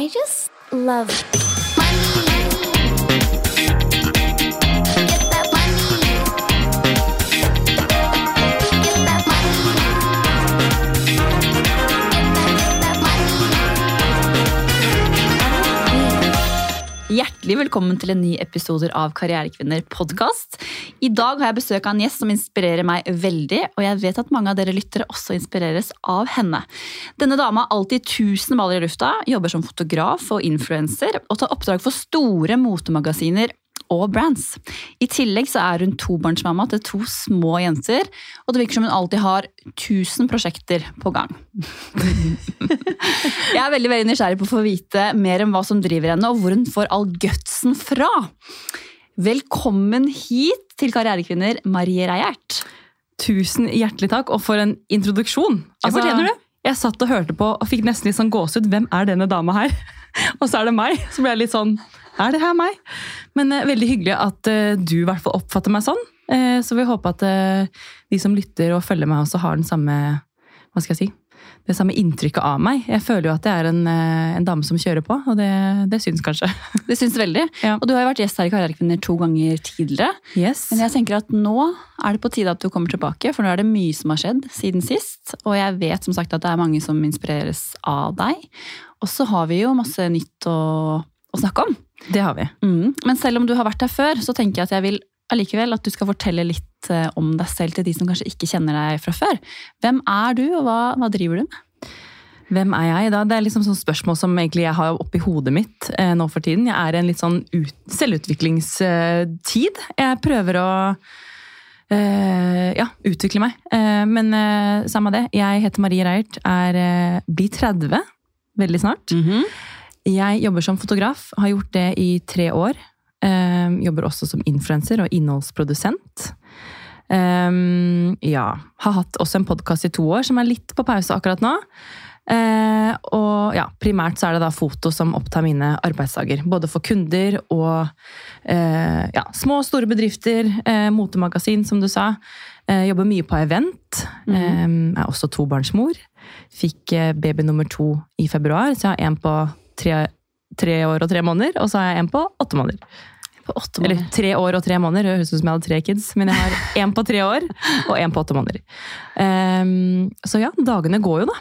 I just love Hjertelig velkommen til en ny episode av Karrierekvinner podkast. I dag har jeg besøk av en gjest som inspirerer meg veldig, og jeg vet at mange av dere lyttere også inspireres av henne. Denne dama har alltid tusen baller i lufta, jobber som fotograf og influenser, og tar oppdrag for store motemagasiner og brands. I tillegg så er hun tobarnsmamma til to små jenter, og det virker som hun alltid har 1000 prosjekter på gang. Jeg er veldig veldig nysgjerrig på å få vite mer om hva som driver henne, og hvor hun får all gutsen fra. Velkommen hit til Karrierekvinner, Marie Reiert. Tusen hjertelig takk, og for en introduksjon. Ja, fortjener du. Jeg satt og hørte på og fikk nesten litt sånn gåsehud. Hvem er denne dama her? og så er det meg. Så ble jeg litt sånn Er det her meg? Men eh, veldig hyggelig at eh, du i hvert fall oppfatter meg sånn. Eh, så vi håper at eh, de som lytter og følger meg, også har den samme Hva skal jeg si? Det samme inntrykket av meg. Jeg føler jo at jeg er en, eh, en dame som kjører på, og det, det syns kanskje. Det syns veldig. Ja. Og du har jo vært gjest her i Karrierekvinner to ganger tidligere. Yes. Men jeg tenker at nå er det på tide at du kommer tilbake, for nå er det mye som har skjedd siden sist. Og jeg vet som sagt at det er mange som inspireres av deg. Og så har vi jo masse nytt å, å snakke om. Det har vi. Mm. Men selv om du har vært her før, så tenker jeg at jeg vil allikevel at du skal fortelle litt eh, om deg selv til de som kanskje ikke kjenner deg fra før. Hvem er du, og hva, hva driver du med? Hvem er jeg da? Det er liksom sånn spørsmål som egentlig jeg har oppi hodet mitt eh, nå for tiden. Jeg er i en litt sånn ut, selvutviklingstid. Jeg prøver å eh, ja, utvikle meg. Eh, men eh, samme det. Jeg heter Marie Reiert, er eh, blir 30 veldig snart. Jeg jobber som fotograf, har gjort det i tre år. Eh, jobber også som influenser og innholdsprodusent. Um, ja. Har hatt også en podkast i to år som er litt på pause akkurat nå. Uh, og ja, primært så er det da foto som opptar mine arbeidsdager. Både for kunder og uh, ja, små og store bedrifter. Uh, motemagasin, som du sa. Eh, jobber mye på event. Eh, er også tobarnsmor. Fikk baby nummer to i februar, så jeg har en på tre, tre år og tre måneder. Og så har jeg en på åtte måneder. På åtte Eller tre år og tre måneder. Det høres ut som jeg hadde tre kids. Men jeg har én på tre år og én på åtte måneder. Um, så ja, dagene går jo, da.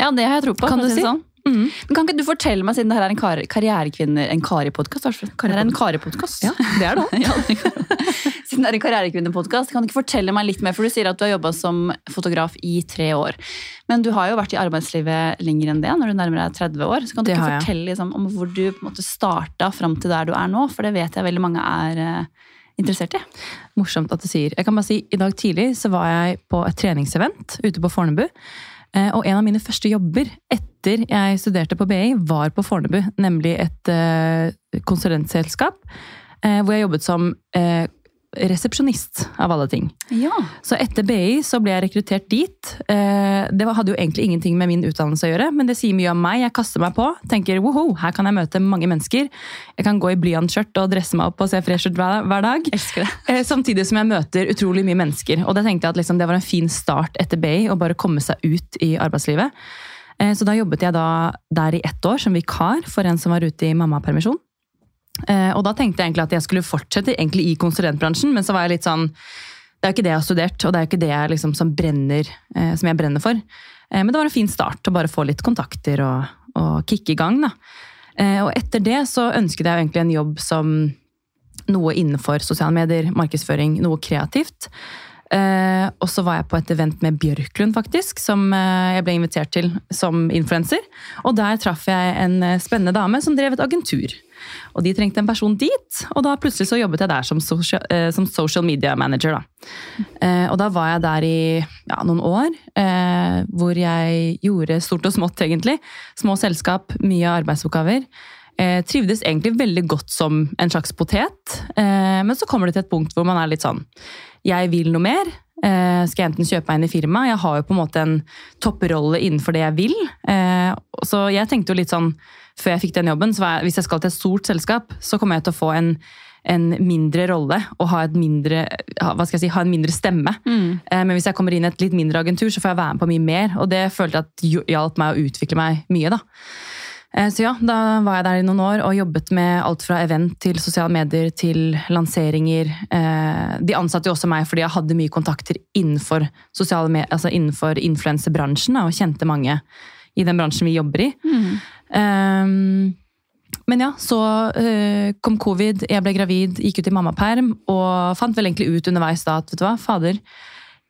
Ja, det har jeg tro på. Kan du si? Sånn. Mm. Men kan ikke du fortelle meg, siden det her er en kar karrierekvinner, en Kari-podkast? Er Kari-podkast. Ja, det er det. Ja, det kan- Siden det er en karrierekvinnepodkast, kan du ikke fortelle meg litt mer? For du sier at du har jobba som fotograf i tre år. Men du har jo vært i arbeidslivet lenger enn det, når du nærmer deg 30 år. Så kan du Det ikke fortelle liksom, om hvor du på en måte starta fram til der du er nå? For det vet jeg veldig mange er eh, interessert i. Morsomt at du sier. Jeg kan bare si, I dag tidlig så var jeg på et treningsevent ute på Fornebu. Eh, Og en av mine første jobber etter jeg studerte på BI, var på Fornebu. Nemlig et eh, konsulentselskap hvor jeg jobbet som resepsjonist, av alle ting. Ja. Så etter BI så ble jeg rekruttert dit. Eh, Det hadde jo egentlig ingenting med min utdannelse å gjøre, men det sier mye om meg. Jeg kaster meg på, tenker woho, her kan jeg møte mange mennesker. Jeg kan gå i blyantskjørt og dresse meg opp og se fresh ut hver, dag. Det. Eh, Samtidig som jeg møter utrolig mye mennesker. Og det tenkte jeg at liksom, det var en fin start etter BI, å bare komme seg ut i arbeidslivet. Eh, Så da jobbet jeg da der i ett år som vikar for en som var ute i mammapermisjon. Eh, Og da tenkte jeg egentlig at jeg skulle fortsette i konsulentbransjen, men så var jeg litt sånn Det er jo ikke det jeg har studert, og det er jo ikke det jeg liksom som, brenner, eh, som jeg brenner for. Eh, Men det var en fin start å bare få litt kontakter og, og kicke i gang. Da. Og etter det så ønsket jeg jo egentlig en jobb som noe innenfor sosiale medier, markedsføring, noe kreativt. Eh, og så var jeg på et event med Bjørklund, faktisk, som eh, jeg ble invitert til som influenser. Og der traff jeg en eh, spennende dame som drev et agentur. Og de trengte en person dit, og da plutselig så jobbet jeg der som social, eh, som social media manager. Da. Eh, og da var jeg der i ja, noen år, eh, hvor jeg gjorde stort og smått, egentlig. Små selskap, mye arbeidsoppgaver. Eh, trivdes egentlig veldig godt som en slags potet, eh, men så kommer det til et punkt hvor man er litt sånn Jeg vil noe mer. Eh, skal jeg enten kjøpe meg inn i firmaet? Jeg har jo på en måte en topprolle innenfor det jeg vil. Eh, så jeg tenkte jo litt sånn, før jeg fikk den jobben, så jeg, hvis jeg skal til et stort selskap, så kommer jeg til å få en, en mindre rolle og ha, et mindre, hva skal jeg si, ha en mindre stemme. Mm. men hvis jeg kommer inn i et litt mindre agentur, så får jeg være med på mye mer. Og det følte jeg at hjalp meg å utvikle meg mye. da. Eh, Så ja, da var jeg der i noen år og jobbet med alt fra event til sosiale medier til lanseringer. Eh, De ansatte jo også meg fordi jeg hadde mye kontakter innenfor, sosiale altså innenfor influensebransjen og kjente mange i den bransjen vi jobber i. Um, men ja, så eh, kom covid, jeg ble gravid, gikk ut i mammaperm og fant vel egentlig ut underveis da at vet du hva, fader,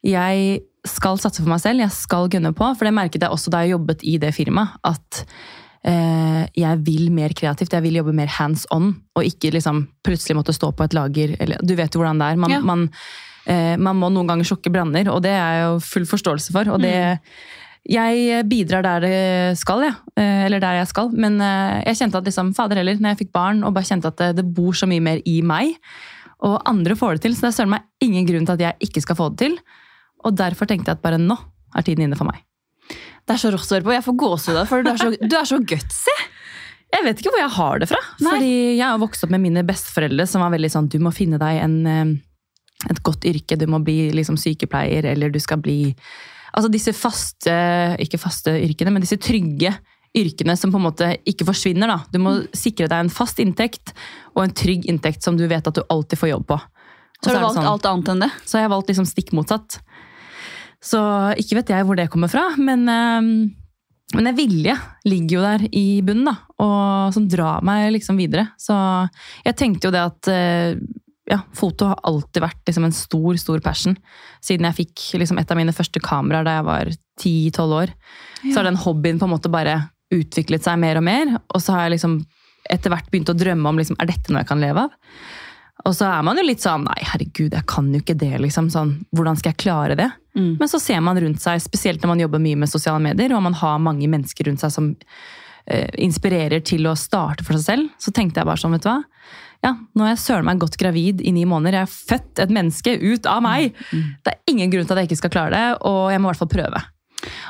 jeg skal satse for meg selv, jeg skal gønne på. For det merket jeg også da jeg jobbet i det firmaet, at eh, jeg vil mer kreativt, jeg vil jobbe mer hands on, og ikke liksom plutselig måtte stå på et lager. Eller, du vet jo hvordan det er. Man, Ja. man, eh, man må noen ganger sjokke branner, og det er jeg jo full forståelse for. og det jeg bidrar der det skal, jeg. Eh, Eller der jeg skal. Men eh, jeg kjente at liksom, fader heller, når jeg fikk barn og bare kjente at det, det bor så mye mer i meg, og andre får det til, så det er søren meg ingen grunn til at jeg ikke skal få det til. Og derfor tenkte jeg at bare nå er tiden inne for meg. Det er så rått å høre på. Jeg får gåsehud av det, for du er så, du er så gutsy. Jeg vet ikke hvor jeg har det fra. Nei. Fordi jeg har vokst opp med mine besteforeldre som var veldig sånn du må finne deg en, eh, et godt yrke, du må bli liksom sykepleier, eller du skal bli Altså disse faste, ikke faste yrkene, men disse trygge yrkene som på en måte ikke forsvinner. da. Du må sikre deg en fast inntekt og en trygg inntekt som du vet at du alltid får jobb på. Og Så har du valgt sånn- alt annet enn det. Så har jeg valgt liksom stikk motsatt. Så ikke vet jeg hvor det kommer fra, men, eh, men en vilje ligger jo der i bunnen, da, og som drar meg liksom videre. Så jeg tenkte jo det at eh, ja, foto har alltid vært liksom en stor, stor passion. Siden jeg fikk liksom et av mine første kameraer da jeg var 10-12 år. Så har den hobbyen på en måte bare utviklet seg mer og mer, og så har jeg liksom etter hvert begynt å drømme om liksom, er dette noe jeg kan leve av. Og så er man jo litt sånn Nei, herregud, jeg kan jo ikke det. liksom, sånn, Hvordan skal jeg klare det? Mm. Men så ser man rundt seg, spesielt når man jobber mye med sosiale medier, og man har mange mennesker rundt seg som eh, inspirerer til å starte for seg selv, så tenkte jeg bare sånn, vet du hva. Ja, nå har jeg søren meg godt gravid i ni måneder. Jeg har født et menneske ut av meg. Det er ingen grunn til at jeg ikke skal klare det, og jeg må i hvert fall prøve.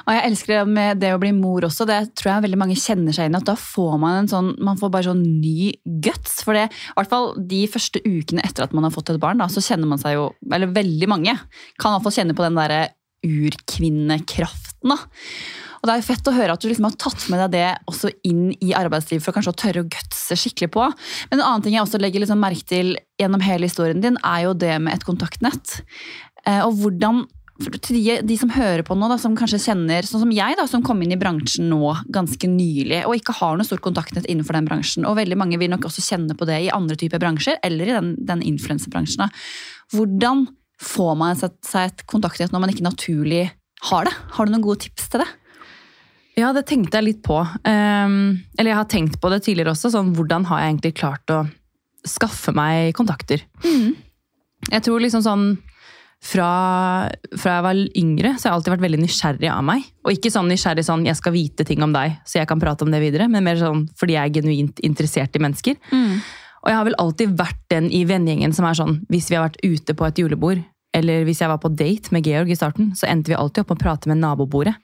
Og jeg elsker det med det å bli mor også. Det tror jeg veldig mange kjenner seg inn i. At da får man en sånn, man får bare sånn ny guts. For det, i hvert fall de første ukene etter at man har fått et barn, da, så kjenner man seg jo Eller veldig mange kan i hvert fall kjenne på den derre urkvinnekraften. da. Og Det er jo fett å høre at du liksom har tatt med deg det også inn i arbeidslivet for kanskje å tørre å gutse skikkelig på. Men en annen ting jeg også legger liksom merke til gjennom hele historien din, er jo det med et kontaktnett. Eh, og hvordan til de, de som hører på nå, da, som kanskje kjenner, sånn som jeg, da, som kom inn i bransjen nå ganske nylig, og ikke har noe stort kontaktnett innenfor den bransjen, og veldig mange vil nok også kjenne på det i andre typer bransjer, eller i den, den influensebransjen. da. Hvordan får man seg et kontaktnett når man ikke naturlig har det? Har du noen gode tips til det? Ja, det tenkte jeg litt på. Um, eller jeg har tenkt på det tidligere også. sånn, Hvordan har jeg egentlig klart å skaffe meg kontakter? Jeg tror liksom sånn fra, fra jeg var yngre, så har jeg alltid vært veldig nysgjerrig av meg. Og ikke sånn nysgjerrig sånn 'jeg skal vite ting om deg, så jeg kan prate om det videre', men mer sånn fordi jeg er genuint interessert i mennesker. Og jeg har vel alltid vært den i vennegjengen som er sånn hvis vi har vært ute på et julebord, eller hvis jeg var på date med Georg i starten, så endte vi alltid opp med å prate med nabobordet.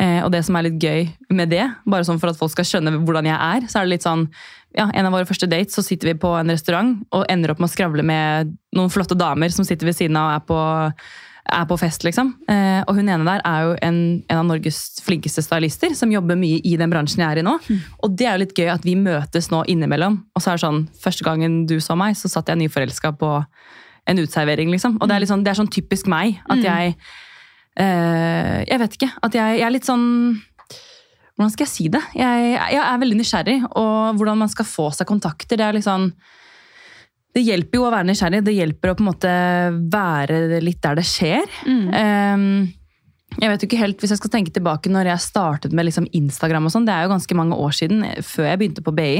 Eh, og det som er litt gøy med det, bare sånn for at folk skal skjønne hvordan jeg er, så er det litt sånn ja, En av våre første dates så sitter vi på en restaurant og ender opp med å skravle med noen flotte damer som sitter ved siden av og er på, er på fest, liksom. Eh, og hun ene der er jo en, en av Norges flinkeste stylister, som jobber mye i den bransjen jeg er i nå. Og det er jo litt gøy at vi møtes nå innimellom. Og så er det sånn, første gangen du så meg, så satt jeg nyforelska på en uteservering, liksom. Og det er, sånn, det er sånn typisk meg. At jeg eh, Jeg vet ikke. At jeg, jeg er litt sånn Hvordan skal jeg si det? Jeg, jeg er veldig nysgjerrig, og hvordan man skal få seg kontakter. Det er litt sånn det hjelper jo å være nysgjerrig. Det hjelper å på en måte være litt der det skjer. Um, jeg vet jo ikke helt, Hvis jeg skal tenke tilbake når jeg startet med liksom Instagram, og sånn, det er jo ganske mange år siden, før jeg begynte på BI.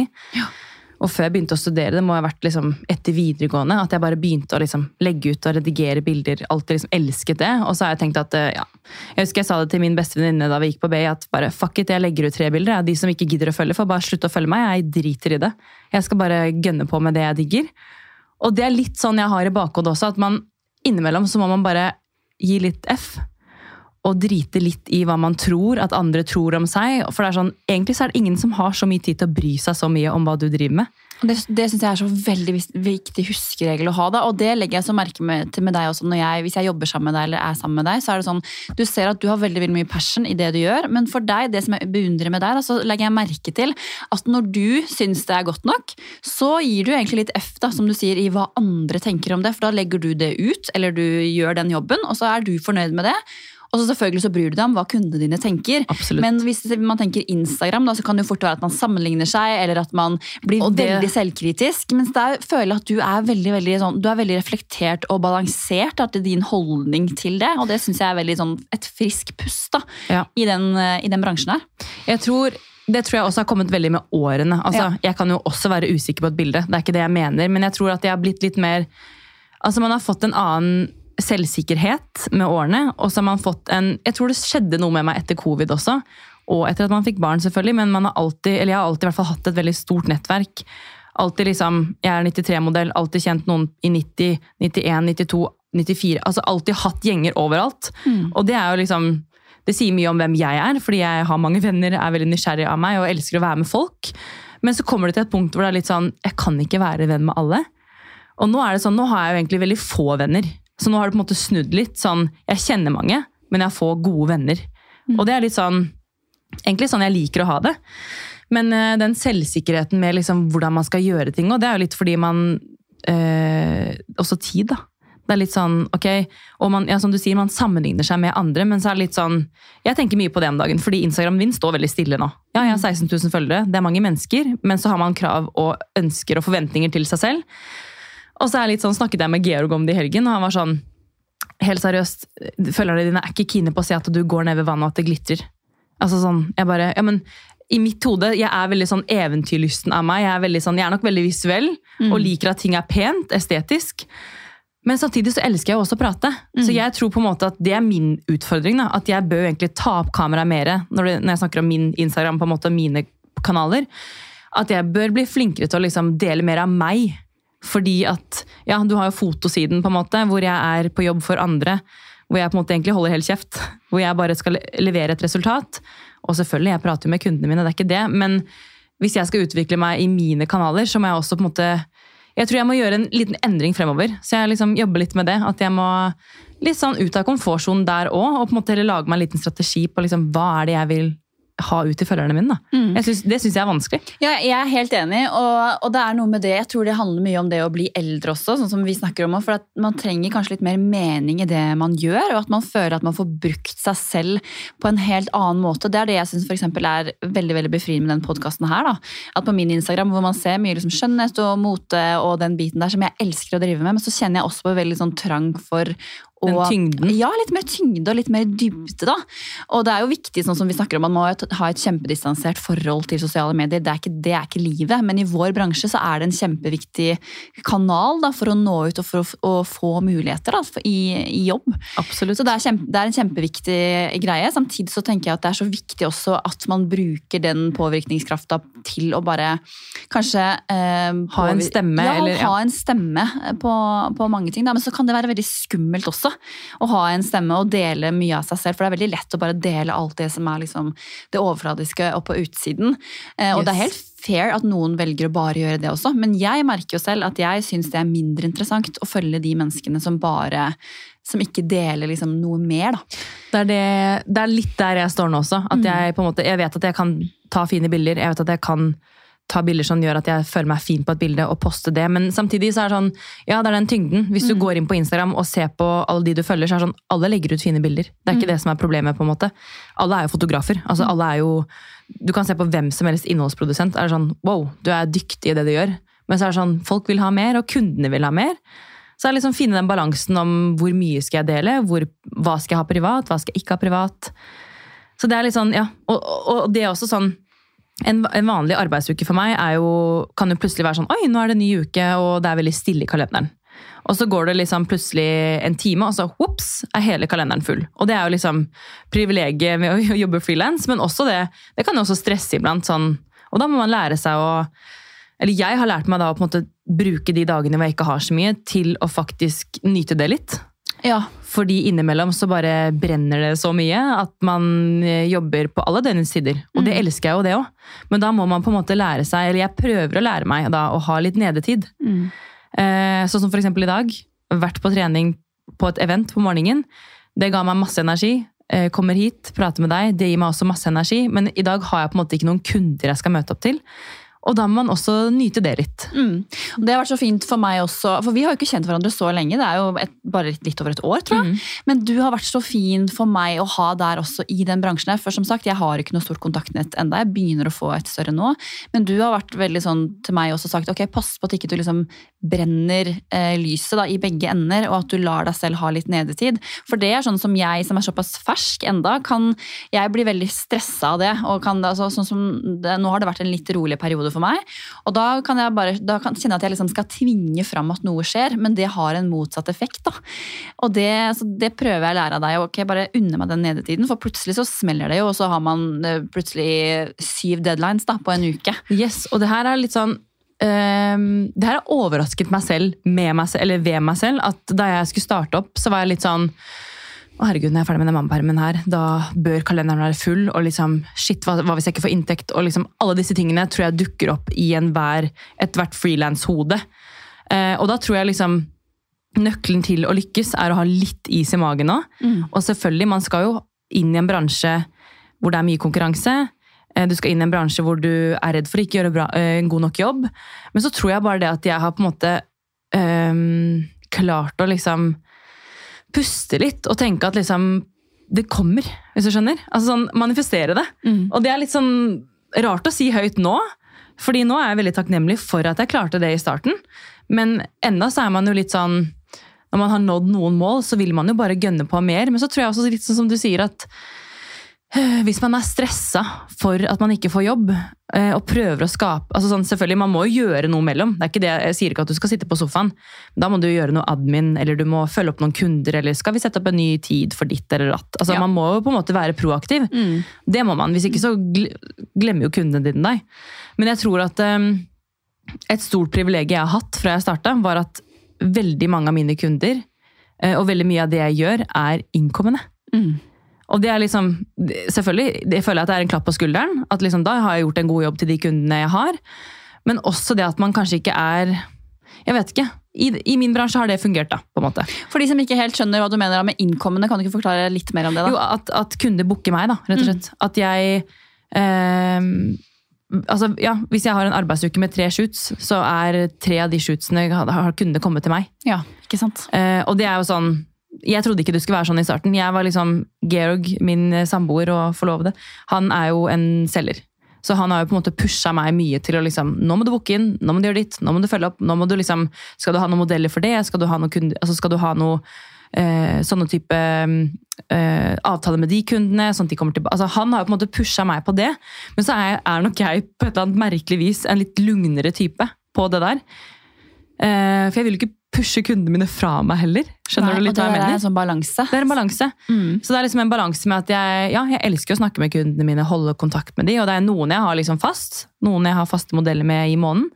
Og før jeg begynte å studere, det må ha vært liksom etter videregående, at jeg bare begynte å liksom legge ut og redigere bilder. Alltid liksom elsket det. Og så har jeg tenkt at eh, ja, Jeg husker jeg sa det til min beste venninne da vi gikk på BI, at bare fuck it, jeg legger ut tre bilder. Ja. De som ikke gidder å følge, får bare slutte å følge meg. Jeg driter i det. Jeg skal bare gønne på med det jeg digger. Og det er litt sånn jeg har i bakhodet også, at man innimellom så må man bare gi litt F. å drite litt i hva man tror at andre tror om seg. For det er sånn, egentlig så er det ingen som har så mye tid til å bry seg så mye om hva du driver med. Det, det synes jeg er så veldig viktig huskeregel å ha. Da. Og det legger jeg så merke med, til med deg også. Jeg, hvis jeg jobber sammen med deg, eller er sammen med deg, så er det sånn, du ser at du har veldig, veldig mye passion i det du gjør. Men for deg, det som jeg beundrer med deg, da, så legger jeg merke til at når du syns det er godt nok, så gir du egentlig litt F, da, som du sier, i hva andre tenker om det. For da legger du det ut, eller du gjør den jobben, og så er du fornøyd med det. Og så selvfølgelig så bryr du deg om hva kundene dine tenker. Absolutt. Men hvis man tenker Instagram, da, så kan det jo fort være at man sammenligner seg, eller at man blir det- veldig selvkritisk. Mens der føler jeg at du er veldig veldig, sånn, du er veldig reflektert og balansert at det er din holdning til det. Og det syns jeg er veldig sånn, et frisk pust da, Ja. i, den, eh, i den bransjen her. Jeg tror, det tror jeg også har kommet veldig med årene. Altså, Ja. Jeg kan jo også være usikker på et bilde, det er ikke det jeg mener. Men jeg tror at jeg har blitt litt mer Altså Man har fått en annen selvsikkerhet med årene. Og så har man fått en Jeg tror det skjedde noe med meg etter covid også. Og etter at man fikk barn, selvfølgelig. Men man har alltid, eller jeg har alltid i hvert fall hatt et veldig stort nettverk. Alltid liksom, Jeg er 93-modell, alltid kjent noen i 90, 91, 92, 94. altså Alltid hatt gjenger overalt. Og det er jo liksom det sier mye om hvem jeg er, fordi jeg har mange venner, er veldig nysgjerrig av meg og elsker å være med folk. Men så kommer det til et punkt hvor det er litt sånn, jeg kan ikke være venn med alle. Og nå er det sånn, nå har jeg jo egentlig veldig få venner. Så nå har det på en måte snudd litt. sånn, Jeg kjenner mange, men jeg får gode venner. Og det er litt sånn, egentlig sånn jeg liker å ha det. Men uh, den selvsikkerheten med liksom hvordan man skal gjøre ting, og det er jo litt fordi man uh, Også tid, da. Det er litt sånn, ok, og man, ja, som du sier, man sammenligner seg med andre, men så er det litt sånn Jeg tenker mye på det om dagen, fordi Instagram min står veldig stille nå. Ja, jeg har 16 000 følgere, det er mange mennesker, men så har man krav og ønsker og forventninger til seg selv. Og så er sånn, snakket jeg med Georg om det i helgen, og han var sånn Helt seriøst, følgerne dine er ikke kine på å si at du går ned ved vannet og at det glitrer. Altså sånn, jeg bare, ja men i mitt hode, jeg er veldig sånn eventyrlysten av meg. Jeg er, sånn, jeg er nok veldig visuell og liker at ting er pent, estetisk. Men samtidig så elsker jeg også å prate. Så jeg tror på en måte at det er min utfordring. Da. At jeg bør egentlig ta opp kameraet mer når, når jeg snakker om min Instagram, på en måte mine kanaler. At jeg bør bli flinkere til å liksom dele mer av meg. Fordi at, ja, du har jo fotosiden på en måte, hvor jeg er på jobb for andre. Hvor jeg på en måte egentlig holder helt kjeft. Hvor jeg bare skal levere et resultat. Og selvfølgelig, jeg prater jo med kundene mine, det er ikke det. Men hvis jeg skal utvikle meg i mine kanaler, så må jeg også på en måte Jeg tror jeg må gjøre en liten endring fremover. Så jeg liksom jobber litt med det. At jeg må litt sånn ut av komfortsonen der òg. Og på en måte lage meg en liten strategi på liksom, hva er det jeg vil ha ut til følgerne mine. Da. Jeg synes, det syns jeg er vanskelig. Ja, jeg er helt enig, og, og det er noe med det. Jeg tror det handler mye om det å bli eldre også, sånn som vi snakker om. For at man trenger kanskje litt mer mening i det man gjør, og at man føler at man får brukt seg selv på en helt annen måte. Det er det jeg syns er veldig veldig befriende med den podkasten her. Da. At på min Instagram, hvor man ser mye liksom, skjønnhet og mote og den biten der som jeg elsker å drive med, men så kjenner jeg også på veldig sånn trang for Den tyngden. Ja, litt mer tyngde og litt mer dybde, da. Og det er jo viktig, sånn som vi snakker om, man må ha et kjempedistansert forhold til sosiale medier. Det er, ikke, det er ikke livet, men i vår bransje så er det en kjempeviktig kanal da, for å nå ut og for å, å få muligheter da, i, i jobb. Absolutt. Så det er, kjempe, det er en kjempeviktig greie. Samtidig så tenker jeg at det er så viktig også at man bruker den påvirkningskrafta til å bare kanskje eh, Ha en stemme, Ja, eller- ja. ha en stemme på, på mange ting. Da. Men så kan det være veldig skummelt også å ha en stemme og dele mye av seg selv. For det er veldig lett å bare dele alt det som er liksom det overfladiske og på utsiden. Eh, og det er helt fair at noen velger å bare gjøre det også, men jeg merker jo selv at jeg syns det er mindre interessant å følge de menneskene som bare som ikke deler liksom noe mer, da. Det er, det, det er litt der jeg står nå også. At Mm. jeg, på en måte, jeg vet at jeg kan ta fine bilder. Jeg vet at jeg kan ta bilder som gjør at jeg føler meg fin på et bilde og poste det. Men samtidig så er det sånn, ja det er den tyngden. Hvis Mm. du går inn på Instagram og ser på alle de du følger, så er det sånn, alle legger ut fine bilder. Det er Mm. ikke det som er problemet på en måte. Alle er jo fotografer. Altså alle er jo, du kan se på hvem som helst innholdsprodusent. Er det sånn, wow, du er dyktig i det du gjør. Men så er det sånn, folk vil ha mer, og kundene vil ha mer. Så er det liksom finne den balansen om hvor mye skal jeg dele, hvor, hva skal jeg ha privat, hva skal jeg ikke ha privat. Så det er litt sånn, ja. Og, og, og det er også sånn en, en vanlig arbeidsuke for meg jo, kan jo plutselig være sånn Oi, nå er det en ny uke, og det er veldig stille i kalenderen. Og så går det liksom plutselig en time, og så whoops, er hele kalenderen full. Og det er jo liksom privilegiet med å jobbe frilans, men også det Det kan jo også stresse iblant. sånn, Og da må man lære seg å Eller jeg har lært meg da å på en måte bruke de dagene hvor jeg ikke har så mye, til å faktisk nyte det litt. Ja. Fordi innimellom så bare brenner det så mye at man eh, jobber på alle døgnets tider. Og det elsker jeg jo, det òg. Men da må man på en måte lære seg, eller jeg prøver å lære meg da, å ha litt nedetid. Eh, sånn som for eksempel i dag. Vært på trening på et event på morgenen. Det ga meg masse energi. Eh, kommer hit, prater med deg. Det gir meg også masse energi. Men i dag har jeg på en måte ikke noen kunder jeg skal møte opp til. Og da må man også nyte det litt. Mm. Det har vært så fint for meg også, for vi har jo ikke kjent hverandre så lenge. Det er jo et, bare litt over et år, tror jeg. Men du har vært så fin for meg å ha der også i den bransjen. her. For som sagt, jeg har ikke noe stort kontaktnett enda. Jeg begynner å få et større nå. Men du har vært veldig sånn til meg også sagt ok, pass på at ikke du liksom brenner eh, lyset da, i begge ender, og at du lar deg selv ha litt nedetid. For det er sånn som jeg som er såpass fersk enda, kan jeg bli veldig stressa av det. og kan, altså, sånn som det, Nå har det vært en litt rolig periode for meg. Og da kan jeg bare, da kan, kjenne jeg at jeg liksom skal tvinge fram at noe skjer, men det har en motsatt effekt. da. Og det, så det prøver jeg å lære av deg. ok, Bare unne meg den nedetiden, for plutselig så smeller det jo, og så har man eh, plutselig syv deadlines da, på en uke. Yes, og det her er litt sånn Um, Det her har overrasket meg selv, meg selv, eller ved meg selv. At da jeg skulle starte opp, så var jeg litt sånn å herregud, når jeg er ferdig med den mammapermen her, da bør kalenderen være full. Og liksom, shit, hva, hva hvis jeg ikke får inntekt? Og liksom, alle disse tingene tror jeg dukker opp i enhver, ethvert frilanshode. Eh, og da tror jeg liksom nøkkelen til å lykkes er å ha litt is i magen òg. Og selvfølgelig, man skal jo inn i en bransje hvor det er mye konkurranse. Eh, Du skal inn i en bransje hvor du er redd for å ikke gjøre bra, eh, en god nok jobb. Men så tror jeg bare det at jeg har på en måte um, klart å liksom puste litt og tenke at liksom det kommer, hvis du skjønner. Altså sånn, Manifestere det. Og det er litt sånn rart å si høyt nå, fordi nå er jeg veldig takknemlig for at jeg klarte det i starten. Men enda så er man jo litt sånn Når man har nådd noen mål, så vil man jo bare gønne på mer. Men så tror jeg også litt sånn som du sier at hvis man er stressa for at man ikke får jobb, øh, og prøver å skape altså sånn, Selvfølgelig, man må jo gjøre noe mellom. Det er ikke det, jeg sier ikke at du skal sitte på sofaen. Da må du gjøre noe admin, eller du må følge opp noen kunder, eller skal vi sette opp en ny tid for ditt eller datt. Altså, Ja. Man må jo på en måte være proaktiv. Det må man. Hvis ikke så glemmer jo kundene dine deg. Men jeg tror at um, et stort privilegium jeg har hatt fra jeg starta, var at veldig mange av mine kunder, eh, og veldig mye av det jeg gjør, er innkommende. Og det er liksom, selvfølgelig, det føler jeg at det er en klapp på skulderen. At liksom, da har jeg gjort en god jobb til de kundene jeg har. Men også det at man kanskje ikke er Jeg vet ikke. I, I min bransje har det fungert, da. på en måte. For de som ikke helt skjønner hva du mener med innkommende, kan du ikke forklare litt mer om det? da? Jo, at, at kunder booker meg, da, rett og slett. At jeg eh, altså, ja, Hvis jeg har en arbeidsuke med tre shoots, så er tre av de shootsene har kundene kommet til meg. Ja, ikke sant? Eh, og det er jo sånn Jeg trodde ikke du skulle være sånn i starten. Jeg var liksom Georg, min eh, samboer og forlovede, han er jo en selger. Så han har jo på en måte pusha meg mye til å liksom Nå må du booke inn, nå må du gjøre ditt, nå må du følge opp. nå må du liksom, Skal du ha noen modeller for det? Skal du ha noen kunder, altså skal du ha noe eh, sånne type eh, avtaler med de kundene? sånn at de kommer tilbake. Altså, han har jo på en måte pusha meg på det. Men så er, er nok jeg på et eller annet merkelig vis en litt lugnere type på det der. Eh, for jeg vil jo ikke pushe kundene mine fra meg heller. Skjønner Nei, du litt hva jeg mener? det er en sånn balanse. Det er en balanse. Mm. Så det er liksom en balanse med at jeg, ja, jeg elsker å snakke med kundene mine, holde kontakt med dem, og det er noen jeg har liksom fast, noen jeg har faste modeller med i måneden,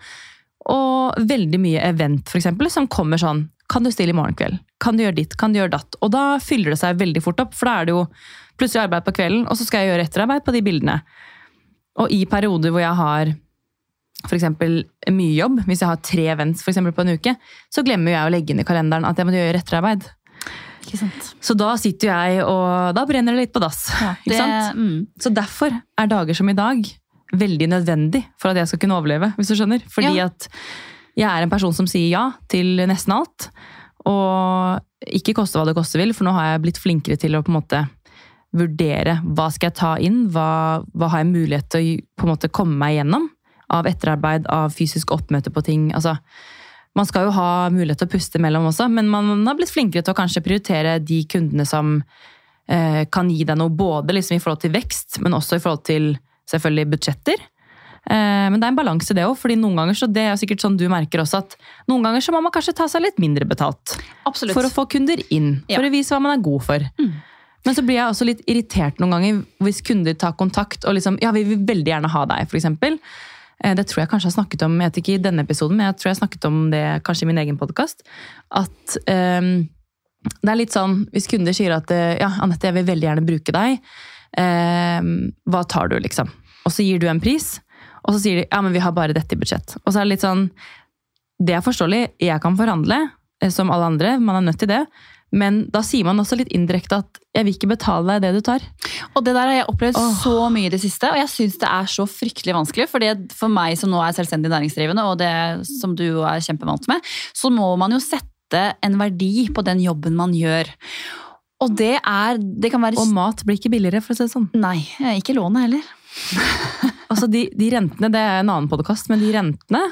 og veldig mye event for eksempel, som kommer sånn, kan du stille i morgen kveld? Kan du gjøre ditt? Kan du gjøre datt? Og da fyller det seg veldig fort opp, for da er det jo plutselig arbeid på kvelden, og så skal jeg gjøre etterarbeid på de bildene. Og i perioder hvor jeg har for eksempel mye jobb, hvis jeg har tre events for eksempel, på en uke, så glemmer jeg å legge inn i kalenderen at jeg må gjøre etterarbeid. Ikke sant? Så da sitter jeg, og da brenner det litt på dass. Ja, ikke det, sant? mm. Så derfor er dager som i dag veldig nødvendig for at jeg skal kunne overleve. hvis du skjønner. Fordi Ja. at jeg er en person som sier ja til nesten alt. Og ikke koste hva det koste vil, for nå har jeg blitt flinkere til å på en måte vurdere hva skal jeg ta inn, hva, hva har jeg mulighet til å på en måte komme meg gjennom av etterarbeid, av fysisk oppmøte på ting. altså man skal jo ha mulighet til å puste mellom også, men man har blitt flinkere til å kanskje prioritere de kundene som eh, kan gi deg noe både liksom i forhold til vekst, men også i forhold til selvfølgelig budsjetter. Eh, men det er en balanse det òg, fordi noen ganger så det er sikkert sånn du merker også at noen ganger så må man kanskje ta seg litt mindre betalt Absolutt. for å få kunder inn. Ja. For å vise hva man er god for. Men så blir jeg også litt irritert noen ganger hvis kunder tar kontakt og liksom Ja, vi vil veldig gjerne ha deg, for eksempel. Eh, Det tror jeg kanskje jeg har snakket om jeg vet ikke i denne episoden, men jeg tror jeg har snakket om det kanskje i min egen podkast. At um, det er litt sånn, Hvis kunder sier at eh, ja, Anette, jeg vil veldig gjerne bruke deg, Um, hva tar du, liksom? Og så gir du en pris, og så sier de ja, men vi har bare dette i budsjett. Og så er det litt sånn, det er forståelig, jeg kan forhandle, eh, som alle andre, man er nødt til det. Men da sier man også litt indirekte at 'jeg vil ikke betale deg det du tar'. Og det der har jeg opplevd oh. så mye i det siste, og jeg syns det er så fryktelig vanskelig. fordi for meg som nå er selvstendig næringsdrivende, og det som du er kjempevant med, så må man jo sette en verdi på den jobben man gjør. Og det er Det kan være Og mat blir ikke billigere, for å si det sånn. Nei, ikke lånet heller. Altså, de, de rentene, det er en annen podkast, men de rentene,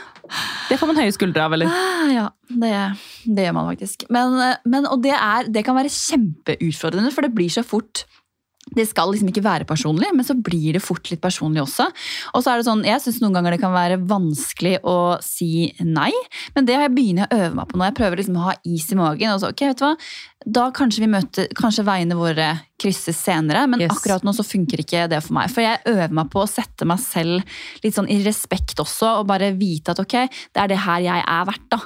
det får man høye skuldre av, eller? Ah, ja, det, det gjør man faktisk. Men, men, og det, er, det kan være kjempeutfordrende, for det blir så fort det skal liksom ikke være personlig, men så blir det fort litt personlig også. Og så er det sånn, Jeg syns noen ganger det kan være vanskelig å si nei, men det har jeg begynt å øve meg på nå. Jeg prøver liksom å ha is i magen. og så, ok, vet du hva, Da kanskje vi møter, kanskje veiene våre krysses senere, men Yes. akkurat nå så funker ikke det for meg. For jeg øver meg på å sette meg selv litt sånn i respekt også, og bare vite at ok, det er det her jeg er verdt. da.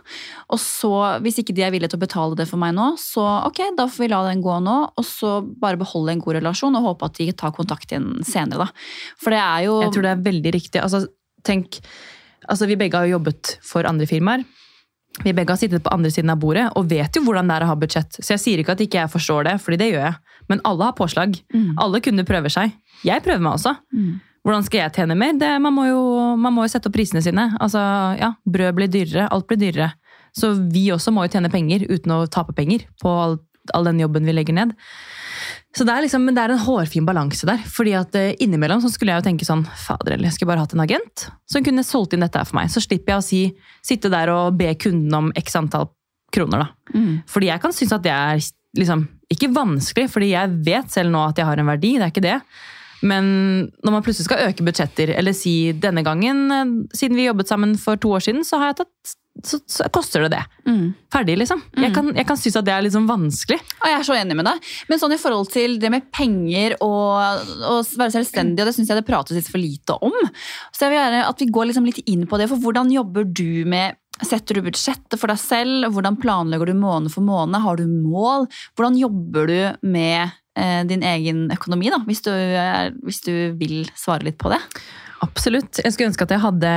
Og så, hvis ikke de er villige til å betale det for meg nå, så ok, da får vi la den gå nå, og så bare beholde en god relasjon og håpe at de tar kontakt igjen senere, da. For det er jo Jeg tror det er veldig riktig. Altså, tenk, altså, vi begge har jo jobbet for andre firmaer. Vi begge har sittet på andre siden av bordet og vet jo hvordan det er å ha budsjett. Så jeg sier ikke at ikke jeg forstår det, fordi det gjør jeg. Men alle har påslag. Mm. Alle kunder prøver seg. Jeg prøver meg også. Mm. Hvordan skal jeg tjene mer? Det, man, må jo, man må jo sette opp prisene sine. Altså, ja, Brød blir dyrere, alt blir dyrere. Så vi også må jo tjene penger uten å tape penger på all, all den jobben vi legger ned. Så det er, liksom, men det er en hårfin balanse der. fordi at eh, innimellom så skulle jeg jo tenke sånn Fader, eller jeg skulle bare hatt en agent som kunne solgt inn dette her for meg. Så slipper jeg å si, sitte der og be kunden om x antall kroner. da. Mm. Fordi jeg kan synes at det er liksom, ikke vanskelig, fordi jeg vet selv nå at jeg har en verdi. det er ikke det. Men når man plutselig skal øke budsjetter, eller si denne gangen, eh, siden vi jobbet sammen for to år siden, så har jeg tatt så, så koster det det. Mm. Ferdig, liksom. Jeg kan, jeg kan synes at det er sånn vanskelig. Og jeg er så enig med deg. Men sånn i forhold til det med penger og, å være selvstendig, og det syns jeg det prates litt for lite om. Så jeg vil gjerne at vi går liksom litt inn på det. For hvordan jobber du med Setter du budsjettet for deg selv? Hvordan planlegger du måned for måned? Har du mål? Hvordan jobber du med eh, din egen økonomi, da, hvis du, er, hvis du vil svare litt på det? Absolutt. Jeg skulle ønske at jeg hadde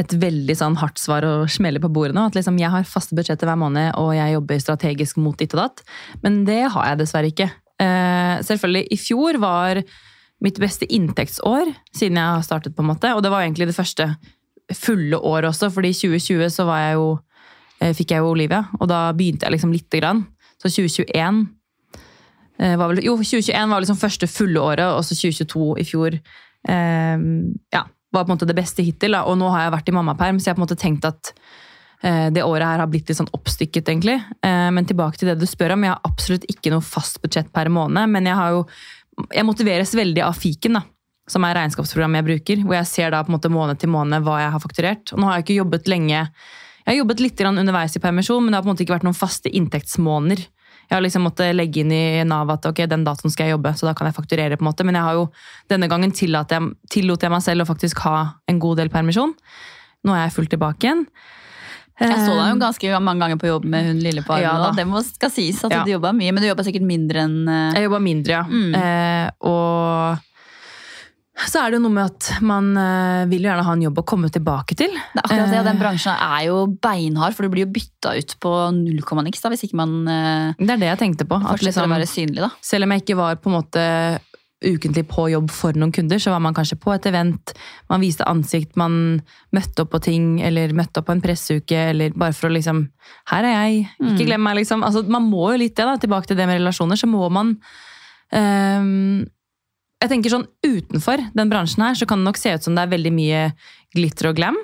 et veldig sånn hardt svar å smelle på bordet nå. At liksom jeg har faste budsjetter hver måned, og jeg jobber strategisk mot ditt og datt. Men det har jeg dessverre ikke. Eh, selvfølgelig, i fjor var mitt beste inntektsår siden jeg har startet, på en måte. Og det var egentlig det første fulle året også, fordi i 2020 så var jeg jo, eh, fikk jeg jo Olivia, og da begynte jeg liksom lite grann. Så 2021 eh, var vel, Jo, 2021 var liksom første fulle året, og så 2022 i fjor ja, var på en måte det beste hittil. Da. Og nå har jeg vært i mammaperm, så jeg har på en måte tenkt at eh, det året her har blitt litt sånn oppstykket, egentlig. Eh, men tilbake til det du spør om. Jeg har absolutt ikke noe fast budsjett per måned, men jeg har jo jeg motiveres veldig av fiken, da, som er regnskapsprogrammet jeg bruker. Hvor jeg ser da på en måte måned til måned hva jeg har fakturert. Og nå har jeg ikke jobbet lenge. Jeg har jobbet litt underveis i permisjon, men det har på en måte ikke vært noen faste inntektsmåneder. Jeg har liksom måttet legge inn i Nav at ok, den datoen skal jeg jobbe, så da kan jeg fakturere. på en måte. Men jeg har jo denne gangen tillot jeg, tillot jeg meg selv å faktisk ha en god del permisjon. Nå er jeg fullt tilbake igjen. Jeg så deg jo Eh, ganske mange ganger på jobb med hun lille på armen. Ja da. det må, skal sies at Ja. du jobba mye, men du jobba sikkert mindre enn eh, Jeg jobba mindre, ja. Mm. Eh, og så er det jo noe med at man eh, vil jo gjerne ha en jobb å komme tilbake til. Det er akkurat det, den Eh, bransjen er jo beinhard, for du blir jo bytta ut på null komma niks hvis ikke man eh, Det er det jeg tenkte på. At liksom, å være synlig. da. selv om jeg ikke var på en måte ukentlig på jobb for noen kunder, så var man kanskje på et event, man viste ansikt, man møtte opp på ting, eller møtte opp på en presseuke, eller bare for å liksom Her er jeg, ikke Mm. glem meg, liksom. Altså, man må jo litt det, da. Tilbake til det med relasjoner, så må man ehm, Jeg tenker sånn utenfor den bransjen her, så kan det nok se ut som det er veldig mye glitter og glam.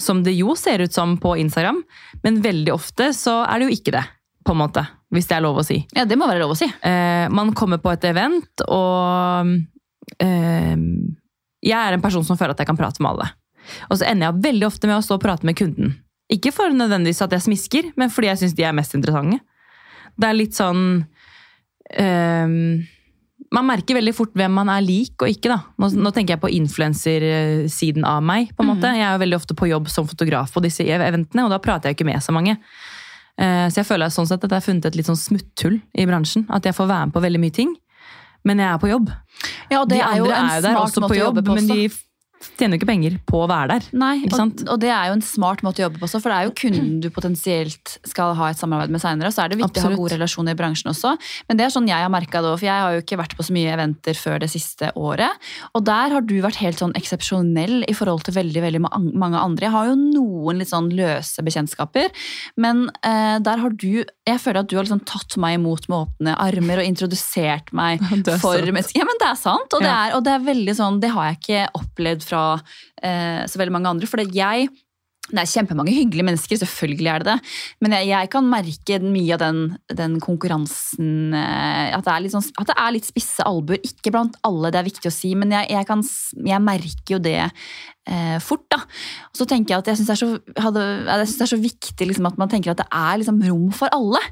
Som det jo ser ut som på Instagram, men veldig ofte så er det jo ikke det. På en måte, Hvis det er lov å si. Ja, det må være lov å si. Eh, man kommer på et event, og eh, jeg er en person som føler at jeg kan prate med alle. Og så ender jeg veldig ofte med å stå og prate med kunden. Ikke for nødvendigvis at jeg smisker, men fordi jeg syns de er mest interessante. Det er litt sånn eh, Man merker veldig fort hvem man er lik og ikke. da. Nå, nå tenker jeg på influensersiden av meg. på en måte. Jeg er jo veldig ofte på jobb som fotograf på disse eventene, og da prater jeg ikke med så mange. Eh, så jeg føler sånn sett at jeg har funnet et litt sånn smutthull i bransjen. At jeg får være med på veldig mye ting. Men jeg er på jobb. Ja, og det de er jo en er jo der smart også måte på å jobb, jobbe på men de tjener jo ikke penger på å være der. Nei, Ikke og, og det er jo en smart måte å jobbe på også, for det er jo kunden du potensielt skal ha et samarbeid med seinere. Så er det viktig å ha Absolutt. gode relasjoner i bransjen også. Men det er sånn jeg har merka det òg, for jeg har jo ikke vært på så mye eventer før det siste året. Og der har du vært helt sånn eksepsjonell i forhold til veldig veldig mange andre. Jeg har jo noen litt sånn løse bekjentskaper, men eh, der har du Jeg føler at du har liksom tatt meg imot med åpne armer og introdusert meg for. Ja, men det er sant, og det, er, og det er veldig sånn Det har jeg ikke opplevd fra eh, så veldig mange andre. For jeg det er kjempemange hyggelige mennesker, selvfølgelig er det det. Men jeg, jeg kan merke mye av den, den konkurransen eh, at det, er sånn, at det er litt spisse albuer. Ikke blant alle, det er viktig å si, men jeg, jeg, kan, jeg merker jo det eh, fort. da. Og så tenker jeg at jeg syns det, det er så viktig liksom, at man tenker at det er liksom, rom for alle.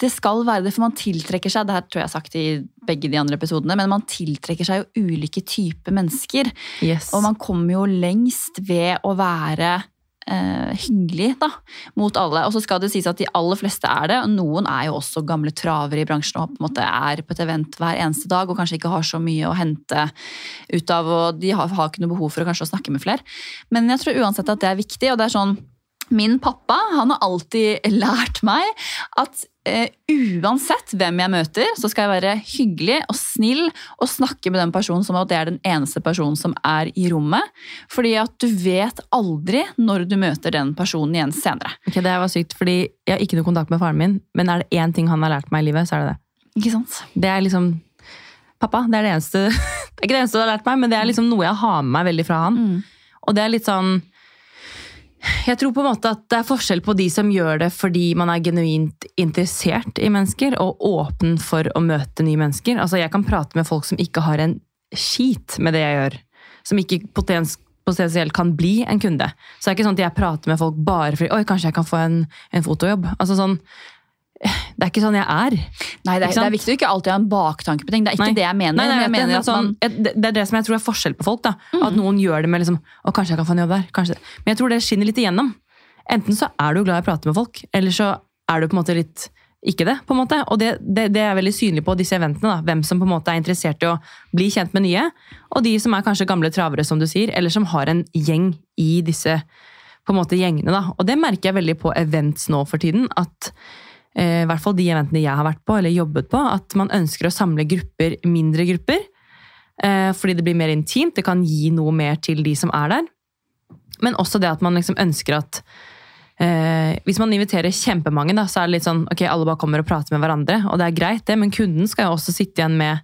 Det skal være det, for man tiltrekker seg det her tror jeg har sagt i begge de andre episodene, men man tiltrekker seg jo ulike typer mennesker. Yes. Og man kommer jo lengst ved å være hyggelig da, mot alle. Og så skal det sies at de aller fleste er det. Noen er jo også gamle travere i bransjen og på en måte er på et event hver eneste dag og kanskje ikke har så mye å hente ut av, og de har, har ikke noe behov for å kanskje å snakke med flere. Men jeg tror uansett at det er viktig, og det er sånn Min pappa han har alltid lært meg at eh, uansett hvem jeg møter, så skal jeg være hyggelig og snill og snakke med den personen som at det er den eneste personen som er i rommet. Fordi at du vet aldri når du møter den personen igjen senere. Ok, det var sykt, fordi jeg har ikke noe kontakt med faren min, men er det én ting han har lært meg i livet, så er det det. Ikke sant? Det er liksom Pappa, det er det eneste Det er ikke det eneste du har lært meg, men det er liksom noe jeg har med meg veldig fra han. Og det er litt sånn Jeg tror på en måte at det er forskjell på de som gjør det fordi man er genuint interessert i mennesker og åpen for å møte nye mennesker. Altså, jeg kan prate med folk som ikke har en skit med det jeg gjør. Som ikke potens potensielt kan bli en kunde. Så det er ikke sånn at jeg prater med folk bare fordi Oi, kanskje jeg kan få en, en fotojobb. Altså sånn Det er ikke sånn jeg er. Nei, det er, det er viktig å ikke alltid ha en baktanke på ting. Det er ikke Nei. det jeg mener. Nei, nei, men jeg det, mener er at sånn, man Mm. det, det er det som jeg tror er forskjell på folk. da. At noen gjør det med liksom Å, kanskje jeg kan få en jobb der. kanskje. Men jeg tror det skinner litt igjennom. Enten så er du glad i å prate med folk, eller så er du på en måte litt ikke det. på en måte. Og det, det, det er veldig synlig på disse eventene. da. Hvem som på en måte er interessert i å bli kjent med nye. Og de som er kanskje gamle travere, som du sier, eller som har en gjeng i disse på en måte gjengene. da. Og det merker jeg veldig på events nå for tiden. at i hvert fall de eventene jeg har vært på, eller jobbet på, at man ønsker å samle grupper, mindre grupper. Eh, fordi det blir mer intimt, det kan gi noe mer til de som er der. Men også det at man liksom ønsker at eh, Hvis man inviterer kjempemange, da, så er det litt sånn ok, alle bare kommer og prater med hverandre, og det er greit, det, men kunden skal jo også sitte igjen med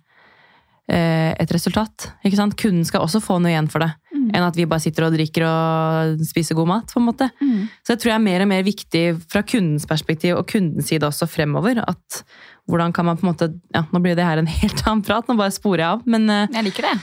eh, et resultat. ikke sant? Kunden skal også få noe igjen for det, enn at vi bare sitter og drikker og spiser god mat. på en måte. Så det tror jeg er mer og mer viktig fra kundens perspektiv og kundens side også fremover. at hvordan kan man på en måte, ja, Nå blir det her en helt annen prat, nå bare sporer jeg av. Men, eh, Jeg liker det.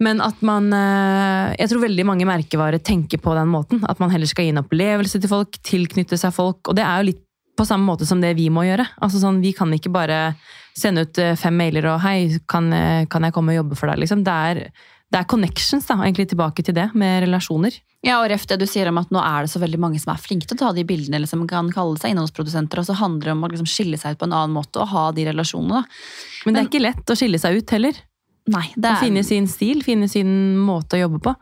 men at man eh, Jeg tror veldig mange merkevarer tenker på den måten. At man heller skal gi en opplevelse til folk, tilknytte seg folk. Og det er jo litt på samme måte som det vi må gjøre. Altså sånn, Vi kan ikke bare sende ut eh, fem mailer og 'hei, kan, kan jeg komme og jobbe for deg'? Liksom. Det, er, det er connections, da, egentlig tilbake til det, med relasjoner. Ja, og ref det du sier om at nå er det så veldig mange som er flinke til å ta de bildene, eller som kan kalle seg innholdsprodusenter, og så handler det om å liksom skille seg ut på en annen måte og ha de relasjonene. da. Men det er ikke lett å skille seg ut heller. Nei, det Å er, finne sin stil, finne sin måte å jobbe på.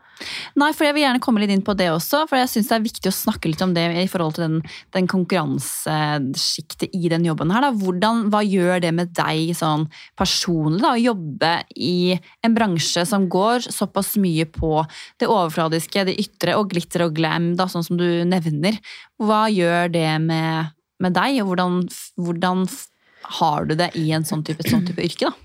nei, for jeg vil gjerne komme litt inn på det også, for jeg syns det er viktig å snakke litt om det i forhold til den, den konkurransesjiktet i den jobben her. Da. Hvordan, hva gjør det med deg sånn personlig, da, å jobbe i en bransje som går såpass mye på det overfladiske, det ytre og glitter og glam, da, sånn som du nevner. Hva gjør det med, med deg, og hvordan, hvordan har du det i en sånn type, sånn type yrke? da?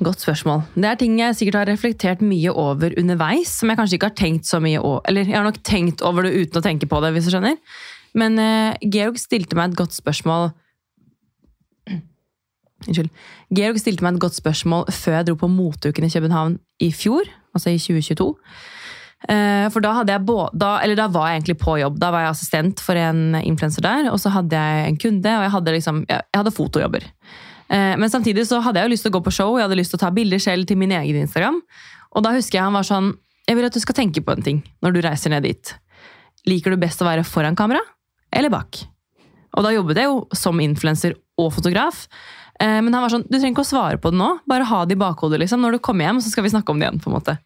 Godt spørsmål. Det er ting jeg sikkert har reflektert mye over underveis, som jeg kanskje ikke har tenkt så mye over. Eller jeg har nok tenkt over det uten å tenke på det, hvis du skjønner. Men uh, Georg stilte meg et godt spørsmål Unnskyld. Georg stilte meg et godt spørsmål før jeg dro på moteuken i København i fjor, altså i 2022. Uh, For da, hadde jeg både, da, eller da var jeg egentlig på jobb. Da var jeg assistent for en influenser der, og så hadde jeg en kunde, og jeg hadde, liksom, jeg jeg hadde fotojobber. Eh, Men samtidig så hadde jeg jo lyst til å gå på show, jeg hadde lyst til å ta bilder selv til min egen Instagram. Og da husker jeg han var sånn Jeg vil at du skal tenke på en ting når du reiser ned dit. Liker du best å være foran kamera eller bak? Og da jobbet jeg jo som influenser og fotograf. Eh, men han var sånn, du trenger ikke å svare på det nå, bare ha det i bakhodet. liksom. Når du kommer hjem, så skal vi snakke om det igjen. på en måte.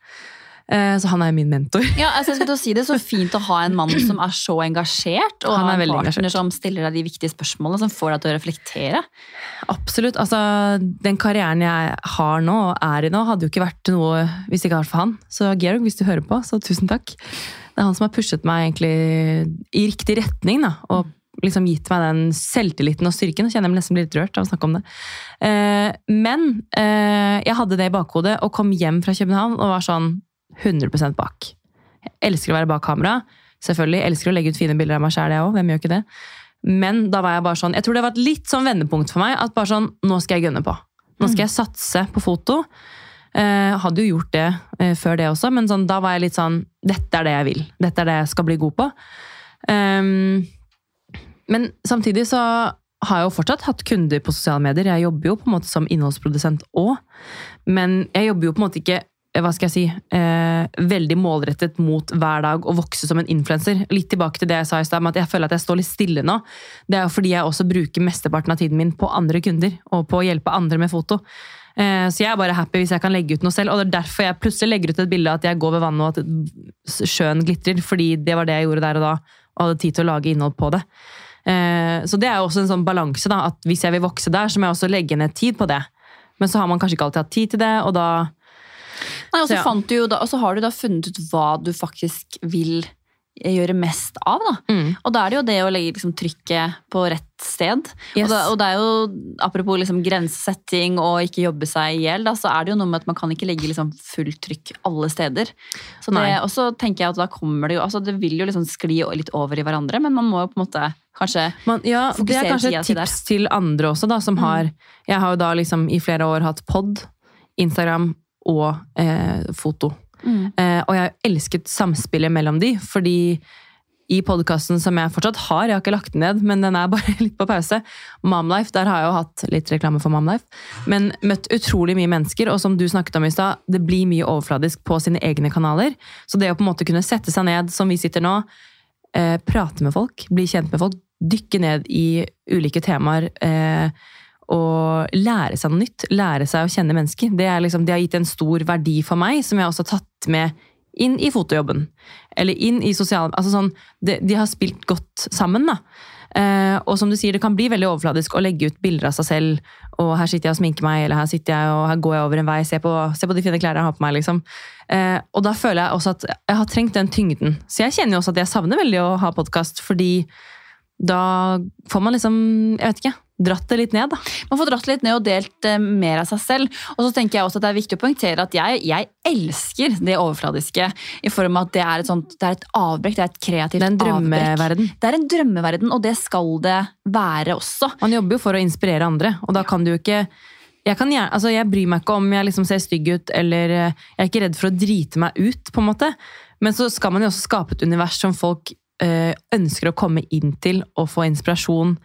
Eh, så han er min mentor. Ja, altså jeg skulle til å si Det er så fint å ha en mann som er så engasjert, og Han er en partner engasjert. som stiller deg de viktige spørsmålene, som får deg til å reflektere. Absolutt. altså Den karrieren jeg har nå, og er i nå, hadde jo ikke vært noe hvis det ikke hadde vært for han. Så Georg, hvis du hører på, så tusen takk. Det er han som har pushet meg egentlig i riktig retning. da, og liksom gitt meg den selvtilliten og styrken. Nå kjenner jeg meg nesten litt rørt av å snakke om det. Eh, men eh, jeg hadde det i bakhodet og kom hjem fra København og var sånn 100 bak. Jeg elsker å være bak kamera. Selvfølgelig. Jeg elsker å legge ut fine bilder av meg sjæl, jeg òg. Hvem gjør ikke det? Men da var jeg bare sånn Jeg tror det var et litt sånn vendepunkt for meg. At bare sånn, nå skal jeg gønne på. Nå skal jeg satse på foto. Eh, hadde jo gjort det eh, før det også, men sånn, da var jeg litt sånn Dette er det jeg vil. Dette er det jeg skal bli god på. Um, men samtidig så har jeg jo fortsatt hatt kunder på sosiale medier. Jeg jobber jo på en måte som innholdsprodusent òg. Men jeg jobber jo på en måte ikke hva skal jeg si, eh, veldig målrettet mot hver dag å vokse som en influenser. Litt tilbake til det jeg sa i stad, at jeg føler at jeg står litt stille nå. Det er jo fordi jeg også bruker mesteparten av tiden min på andre kunder, og på å hjelpe andre med foto. Eh, så jeg er bare happy hvis jeg kan legge ut noe selv, og det er derfor jeg plutselig legger ut et bilde av at jeg går ved vannet og at sjøen glitrer, fordi det var det jeg gjorde der og da, og hadde tid til å lage innhold på det. Eh, Så det er jo også en sånn balanse, da, at hvis jeg vil vokse der, så må jeg også legge ned tid på det. Men så har man kanskje ikke alltid hatt tid til det, og da Nei, og så ja. fant du jo da, og så har du da funnet ut hva du faktisk vil gjøre mest av. da. Mm. Og da er det jo det å legge liksom, trykket på rett sted. Yes. Og, da, og det er jo, apropos liksom, grensesetting og ikke jobbe seg i hjel, så er det jo noe med at man kan ikke legge liksom, fullt trykk alle steder. Så det, og så tenker jeg at da kommer det jo altså Det vil jo liksom skli litt over i hverandre, men man må jo på en måte kanskje Man, ja, det er kanskje et tips til andre også, da, som har Jeg har jo da liksom i flere år hatt pod, Instagram og eh, foto. Mm. Eh, og jeg elsket samspillet mellom de, fordi i podkasten som jeg fortsatt har, jeg har ikke lagt den ned, men den er bare litt på pause, Momlife, der har jeg jo hatt litt reklame for Momlife, men møtt utrolig mye mennesker, og som du snakket om i stad, det blir mye overfladisk på sine egne kanaler. Så det å på en måte kunne sette seg ned, som vi sitter nå, eh, prate med folk, bli kjent med folk, dykke ned i ulike temaer, eh, og lære seg noe nytt, lære seg å kjenne mennesker. Det, liksom, det har gitt en stor verdi for meg, som jeg også har tatt med inn i fotojobben. Eller inn i sosial... Altså sånn, de, de har spilt godt sammen, da. Eh, og som du sier, det kan bli veldig overfladisk å legge ut bilder av seg selv. Og her sitter jeg og sminker meg, eller her sitter jeg og her går jeg over en vei. Se på, se på de fine klærne jeg har på meg, liksom. Eh, og da føler jeg også at jeg har trengt den tyngden. Så jeg kjenner jo også at jeg savner veldig å ha podkast, fordi da får man liksom, jeg vet ikke, dratt det litt ned, da. Man får dratt litt ned og delt eh, mer av seg selv. Og så tenker jeg også at det er viktig å poengtere at jeg, jeg elsker det overfladiske. I form av at det er et, sånt, det er et avbrekk, det er et kreativt Det er en avbrekk. Det er en drømmeverden, og det skal det være også. Man jobber jo for å inspirere andre, og da kan du jo ikke jeg, kan altså jeg bryr meg ikke om jeg liksom ser stygg ut, eller eh, jeg er ikke redd for å drite meg ut, på en måte. Men så skal man jo også skape et univers som folk eh, ønsker å komme inn til og få inspirasjon.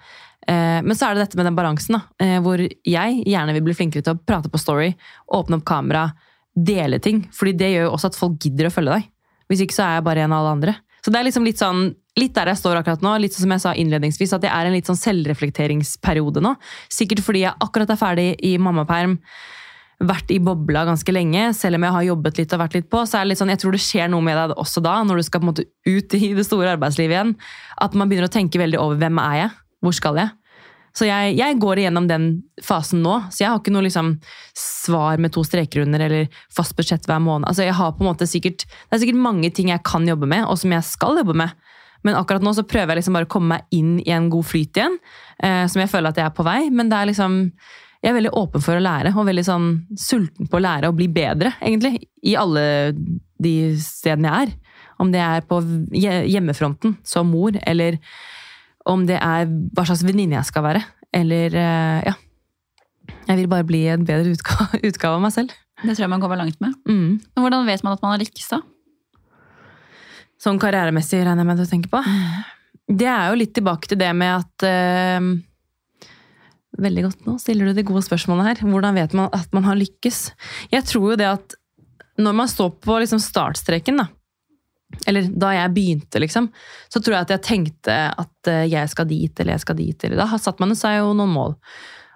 Eh, men så er det dette med den balansen, da, eh, hvor jeg gjerne vil bli flinkere til å prate på Story, åpne opp kamera, dele ting. fordi det gjør jo også at folk gidder å følge deg. Hvis ikke så er jeg bare en av alle andre. Så det er liksom litt sånn, litt der jeg står akkurat nå, litt sånn som jeg sa innledningsvis, at jeg er en litt sånn selvreflekteringsperiode nå. Sikkert fordi jeg akkurat er ferdig i mammaperm, vært i bobla ganske lenge, selv om jeg har jobbet litt og vært litt på, så er det litt sånn, jeg tror det skjer noe med deg også da, når du skal på en måte ut i det store arbeidslivet igjen, at man begynner å tenke veldig over hvem er jeg, hvor skal jeg? Så jeg, jeg går igjennom den fasen nå, så jeg har ikke noe liksom svar med to streker under eller fast budsjett hver måned. Altså jeg har på en måte sikkert, Det er sikkert mange ting jeg kan jobbe med, og som jeg skal jobbe med. Men akkurat nå så prøver jeg liksom bare å komme meg inn i en god flyt igjen, eh, som jeg føler at jeg er på vei. Men det er liksom, jeg er veldig åpen for å lære, og veldig sånn sulten på å lære og bli bedre, egentlig. I alle de stedene jeg er. Om det er på hjemmefronten som mor, eller om det er hva slags venninne jeg skal være. Eller eh, ja. Jeg vil bare bli en bedre utgave, utgave av meg selv. Det tror jeg man kommer langt med. Mm. Men hvordan vet man at man har lykkes, da? Sånn karrieremessig regner jeg med du tenker på. Det er jo litt tilbake til det med at eh, Veldig godt nå stiller du de gode spørsmålene her. Hvordan vet man at man har lykkes? Jeg tror jo det at når man står på liksom startstreken, da, Eller da jeg begynte, liksom, så tror jeg at jeg tenkte at eh, jeg skal dit, eller jeg skal dit. Eller da satte man seg jo noen mål.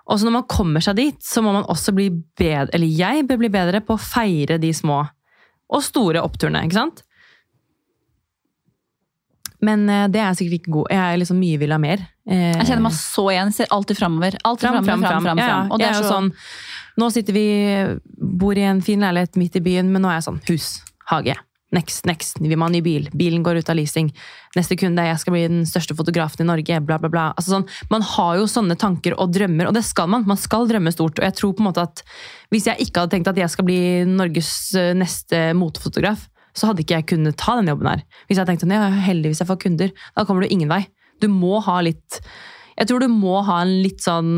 Og så når man kommer seg dit, så må man også bli bedre, eller jeg bør bli bedre på å feire de små og store oppturene, ikke sant? Men eh, det er jeg sikkert ikke god. Jeg er liksom mye vil ha mer. Eh, Jeg kjenner meg så igjen. Ser alltid framover. Alltid Fram, fram, fram, fram, Ja, ja. Det er jo så sånn, nå sitter vi, bor i en fin leilighet midt i byen, men nå er jeg sånn, hus, hage, next, next, vi må ha ny bil, bilen går ut av leasing, neste kunde, er jeg skal bli den største fotografen i Norge, bla bla bla. Altså sånn, man har jo sånne tanker og drømmer, og det skal man, man skal drømme stort, og jeg tror på en måte at hvis jeg ikke hadde tenkt at jeg skal bli Norges eh, neste motefotograf, så hadde ikke jeg kunnet ta den jobben her. Hvis jeg tenkte, ja, heldigvis jeg får kunder, da kommer du ingen vei. Du må ha litt, jeg tror du må ha en litt sånn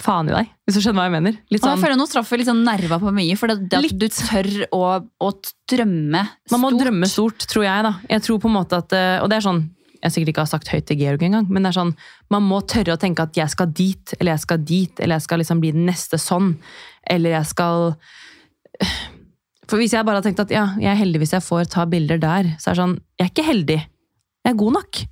faen i deg, hvis du skjønner hva jeg mener. Litt Og jeg sånn, føler nå traff vi sånn nerva på mye, for det, det at Litt. du tør å, å drømme stort. man må drømme stort, tror jeg da. Jeg tror på en måte at, eh, og det er sånn, jeg sikkert ikke har sagt høyt til Georg engang, men det er sånn, man må tørre å tenke at jeg skal dit, eller jeg skal dit, eller jeg skal liksom bli den neste sånn, eller jeg skal... For hvis jeg bare har tenkt at ja, jeg er heldig hvis jeg får ta bilder der, så er det sånn, jeg er ikke heldig. Jeg er god nok.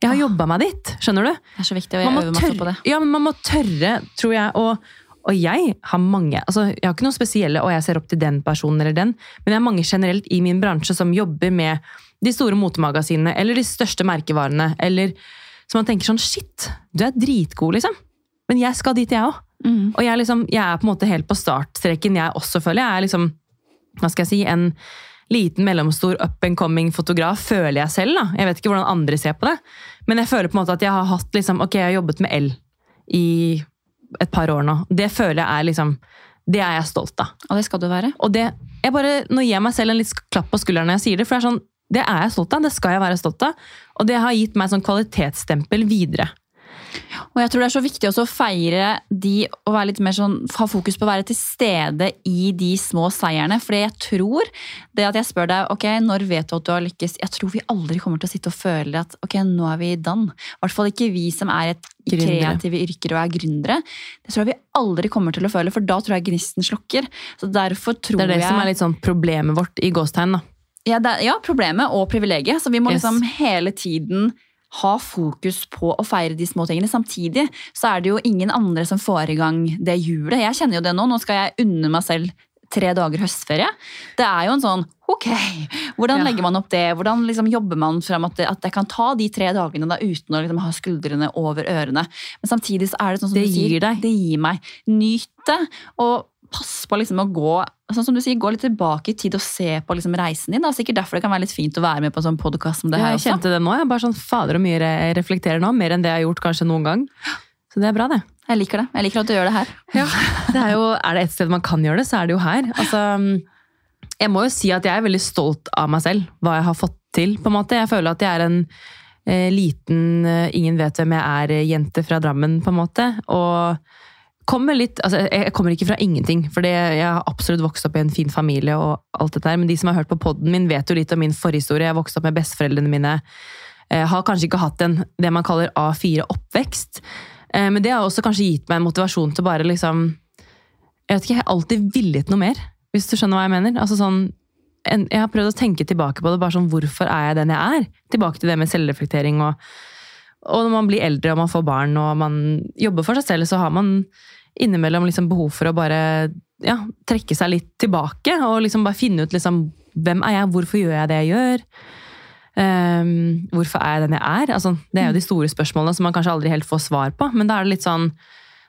Jeg har jobbet meg dit, skjønner du? Det er så viktig, og jeg øver meg så på det. Ja, men man må tørre, tror jeg. Og, og jeg har mange altså Jeg har ikke noe spesielle og jeg ser opp til den personen eller den, men jeg har mange generelt i min bransje som jobber med de store motemagasinene eller de største merkevarene. Eller så man tenker sånn Shit, du er dritgod, liksom. Men jeg skal dit, jeg òg. Mm. Og jeg, liksom, jeg er på en måte helt på startstreken, jeg også, føler. Jeg er liksom, hva skal jeg si, en liten, mellomstor up and coming fotograf, føler jeg selv. da. Jeg vet ikke hvordan andre ser på det, men jeg føler på en måte at jeg har hatt liksom, ok, jeg har jobbet med L i et par år nå. Det føler jeg er liksom, det er jeg stolt av. Og det skal du være. Og det, jeg bare, nå gir jeg meg selv en litt klapp på skulderen når jeg sier det, for det er sånn, det er jeg stolt av, det skal jeg være stolt av. Og det har gitt meg sånn kvalitetsstempel videre. Og jeg tror det er så viktig også å feire de og være litt mer sånn, ha fokus på å være til stede i de små seierne. For jeg tror det at jeg spør deg ok, når vet du at du har lykkes, jeg tror vi aldri kommer til å sitte og føle at ok, nå er vi done. I hvert fall ikke vi som er et i kreative yrker og er gründere. Det tror jeg vi aldri kommer til å føle, for da tror jeg gnisten slukker. Så derfor tror jeg... Det er det jeg som er litt sånn problemet vårt i gåstegn. da. ja, det, ja, problemet og privilegiet. Så vi må Yes. liksom hele tiden ha fokus på å feire de små tingene. Samtidig så er det jo ingen andre som får i gang det hjulet. Jeg kjenner jo det nå. Nå skal jeg unne meg selv tre dager høstferie. Det er jo en sånn ok, hvordan legger man opp det? Hvordan liksom jobber man frem at, at jeg kan ta de tre dagene da uten å liksom ha skuldrene over ørene? Men samtidig så er det sånn som Det du sier, deg. det gir meg. Nyt det, og pass på liksom å gå sånn som du sier, gå litt tilbake i tid og se på liksom reisen din. Det er sikkert derfor det kan være litt fint å være med på en sånn podkast som det her jeg også. kjente det nå. Jeg bare sånn, fader og mye jeg reflekterer nå, mer enn det jeg har gjort kanskje noen gang. Så det er bra, det. Jeg liker det. Jeg liker at du gjør det her. Det er, jo, er det et sted man kan gjøre det, så er det jo her. Altså, jeg må jo si at jeg er veldig stolt av meg selv, hva jeg har fått til. på en måte. Jeg føler at jeg er en eh, liten, eh, ingen vet hvem jeg er, eh, jente fra Drammen, på en måte. Og kommer litt, altså jeg kommer ikke fra ingenting, for jeg har absolutt vokst opp i en fin familie, og alt dette her, men de som har hørt på podden min, vet jo litt om min forhistorie. Jeg har vokst opp med besteforeldrene mine. Jeg har kanskje ikke hatt en det man kaller A4-oppvekst. Eh, Men det har også kanskje gitt meg en motivasjon til bare liksom Jeg vet ikke, jeg har alltid villet noe mer, hvis du skjønner hva jeg mener. Altså sånn, jeg har prøvd å tenke tilbake på det, bare sånn hvorfor er jeg den jeg er? Tilbake til det med selvreflektering og og når man blir eldre og man får barn og man jobber for seg selv, så har man innimellom liksom behov for å bare ja, trekke seg litt tilbake og liksom bare finne ut liksom, hvem er jeg, hvorfor gjør jeg det jeg gjør? Um, hvorfor er jeg den jeg er? Altså, det er jo de store spørsmålene som man kanskje aldri helt får svar på. Men da er det litt sånn,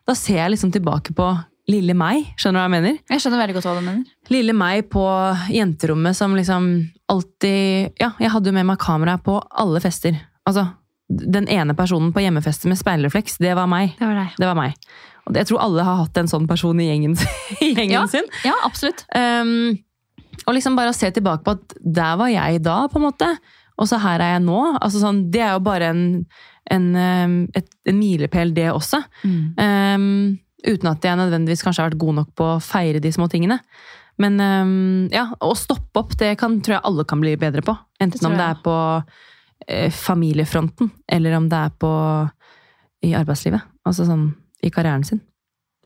da ser jeg liksom tilbake på lille meg. Skjønner du hva jeg mener? Jeg skjønner veldig godt hva du mener. Lille meg på jenterommet som liksom alltid Ja, jeg hadde jo med meg kamera på alle fester. Altså, den ene personen på hjemmefester med speilrefleks, det var meg. Det var. Det var meg. Jeg tror alle har hatt en sånn person i gjengen, i gjengen Ja. sin. Ja, absolutt. Um, og liksom bare å se tilbake på at der var jeg da, på en måte. Og så her er jeg nå. Altså sånn, det er jo bare en, en, et, en milepæl, det også. Um, uten at jeg nødvendigvis kanskje har vært god nok på å feire de små tingene. Men um, ja, å stoppe opp, det kan, tror jeg alle kan bli bedre på. Enten det om det er på eh, familiefronten, eller om det er på i arbeidslivet. Altså sånn i karrieren sin.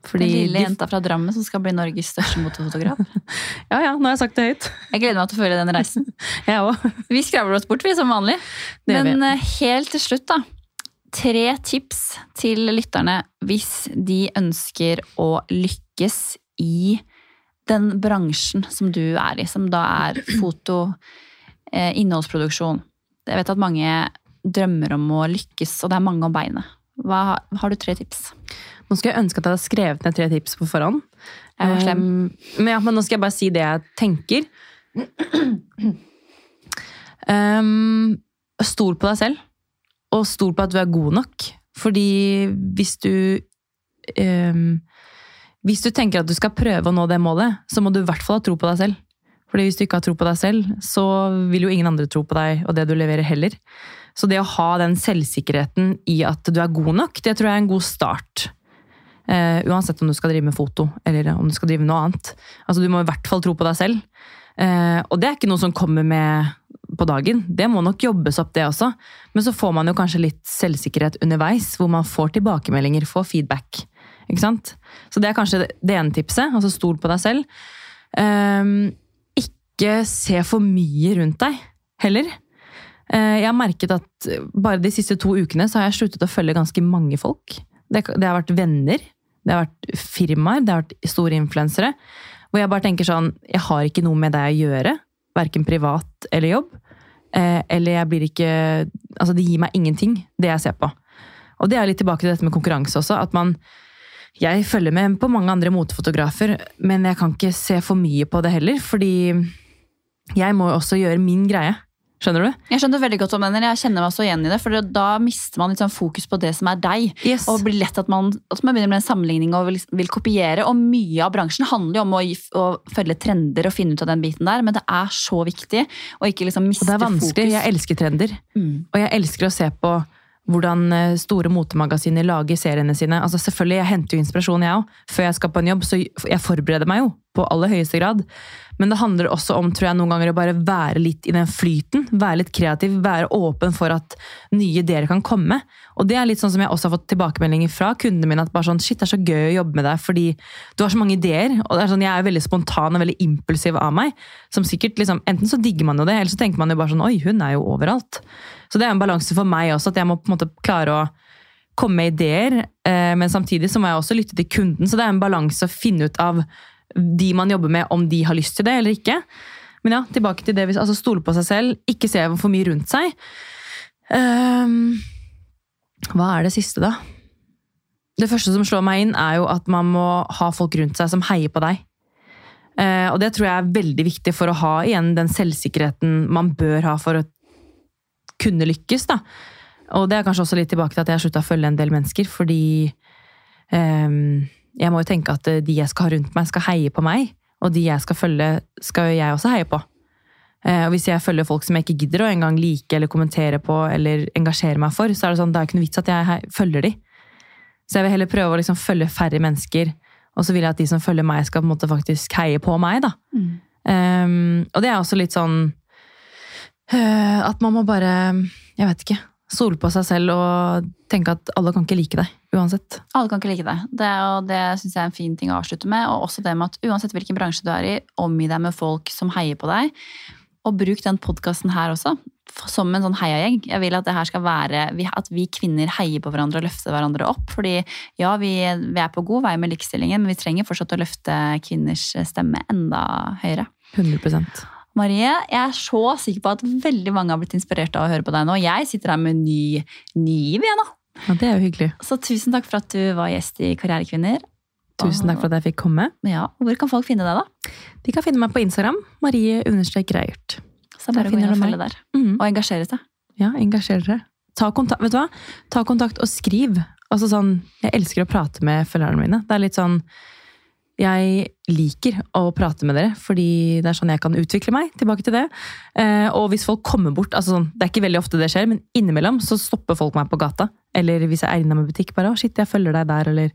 Fordi Den lille jenta fra Drammen som skal bli Norges største motorfotograf. Ja, ja, nå har jeg sagt det høyt. Jeg gleder meg til å følge den reisen. Jeg også. Vi skravler oss bort, vi, som vanlig. Det Men eh, helt til slutt, da. Tre tips til lytterne hvis de ønsker å lykkes i den bransjen som du er i, som da er foto, eh, innholdsproduksjon. Jeg vet at mange drømmer om å lykkes, og det er mange om beinet. Hva, har du tre tips? Nå skulle jeg ønske at jeg hadde skrevet ned tre tips på forhånd. Jeg var slem. Um, men, ja, men nå skal jeg bare si det jeg tenker. Um, stol på deg selv, og stol på at du er god nok. Fordi hvis du um, Hvis du tenker at du skal prøve å nå det målet, så må du i hvert fall ha tro på deg selv. Fordi hvis du ikke har tro på deg selv, så vil jo ingen andre tro på deg og det du leverer heller. Så det å ha den selvsikkerheten i at du er god nok, det tror jeg er en god start. Uh, uansett om du skal drive med foto eller om du skal drive med noe annet. Altså, du må i hvert fall tro på deg selv. Uh, og det er ikke noe som kommer med på dagen. Det må nok jobbes opp, det også. Men så får man jo kanskje litt selvsikkerhet underveis, hvor man får tilbakemeldinger, får feedback. Ikke sant? Så det er kanskje det- ene tipset. Altså stol på deg selv. Um, ikke se for mye rundt deg heller. Eh, Jeg har merket at bare de siste to ukene så har jeg sluttet å følge ganske mange folk. Det, det har vært venner, det har vært firmaer, det har vært store influensere. Hvor jeg bare tenker sånn, jeg har ikke noe med deg å gjøre. Verken privat eller jobb. Eh, Eller jeg blir ikke Altså, det gir meg ingenting, det jeg ser på. Og det er litt tilbake til dette med konkurranse også. At man Jeg følger med på mange andre motefotografer, men jeg kan ikke se for mye på det heller. Fordi jeg må også gjøre min greie. Skjønner du? Jeg skjønner veldig godt om den, eller jeg kjenner meg også igjen i det, for da mister man litt sånn fokus på det som er deg. Yes. Og blir lett at man, at man begynner med en sammenligning og vil, vil kopiere. Og mye av bransjen handler jo om å, å følge trender og finne ut av den biten der, men det er så viktig å ikke liksom Og miste det er vanskelig. fokus. Jeg elsker trender. Mm. Og jeg elsker å se på hvordan eh, store motemagasiner lager seriene sine. Altså selvfølgelig, Jeg henter jo inspirasjon, jeg òg. Før jeg skal på en jobb, så jeg forbereder meg jo på aller høyeste grad. Men det handler også om tror jeg, noen ganger å bare være litt i den flyten. Være litt kreativ, være åpen for at nye ideer kan komme. Og det er litt sånn som jeg også har fått tilbakemeldinger fra kundene mine. At bare sånn, shit, det er så gøy å jobbe med deg fordi du har så mange ideer. Og det er sånn, jeg er veldig spontan og veldig impulsiv av meg. Som sikkert liksom, Enten så digger man jo det, eller så tenker man jo bare sånn oi, hun er jo overalt. Så det er en balanse for meg også, at jeg må på en måte klare å komme med ideer, eh, men samtidig så må jeg også lytte til kunden. Så det er en balanse å finne ut av de man jobber med, om de har lyst til det eller ikke. Men ja, tilbake til det, altså stole på seg selv, ikke se for mye rundt seg. Um, hva er det siste, da? Det første som slår meg inn, er jo at man må ha folk rundt seg som heier på deg. Uh, og det tror jeg er veldig viktig for å ha igjen den selvsikkerheten man bør ha for å kunne lykkes. da. Og det er kanskje også litt tilbake til at jeg har slutta å følge en del mennesker, fordi ehm, jeg må jo tenke at eh, de jeg skal ha rundt meg, skal heie på meg. Og de jeg skal følge, skal jo jeg også heie på. Eh, og hvis jeg følger folk som jeg ikke gidder å engang like eller kommentere på eller engasjere meg for, så er det sånn, det er ikke noe vits at jeg følger de. Så jeg vil heller prøve å liksom følge færre mennesker, og så vil jeg at de som følger meg, skal på en måte faktisk heie på meg. da. Mm. Um, og det er også litt sånn uh, At man må bare, jeg vet ikke, stole på seg selv og tenke at alle kan ikke like deg, uansett. Alle kan ikke like deg. Det, og det syns jeg er en fin ting å avslutte med. Og også det med at uansett hvilken bransje du er i, omgi deg med folk som heier på deg. Og bruk den podkasten her også som en sånn heiagjeng. Jeg vil at det her skal være at vi kvinner heier på hverandre og løfter hverandre opp. Fordi ja, vi, vi er på god vei med likestillingen, men vi trenger fortsatt å løfte kvinners stemme enda høyere. 100 Marie, jeg er så sikker på at veldig mange har blitt inspirert av å høre på deg nå. Jeg sitter her med ny, ny igjen, da. Ja, Det er jo hyggelig. Så tusen takk for at du var gjest i Karrierekvinner. Tusen takk for at jeg fikk komme. Ja, Hvor kan folk finne deg, da? De kan finne meg på Instagram. Marie-Reiert. Så bare Der finner du meg. der. Mhm. Og engasjere seg. Ja, engasjer dere. Ta kontakt, vet du hva? Ta kontakt og skriv. Altså sånn, Jeg elsker å prate med følgerne mine. Det er litt sånn Jeg liker å prate med dere, fordi det er sånn jeg kan utvikle meg. tilbake til det. Eh, og hvis folk kommer bort altså sånn, Det er ikke veldig ofte det skjer, men innimellom så stopper folk meg på gata. Eller hvis jeg er innom en butikk, bare 'Å, shit, jeg følger deg der', eller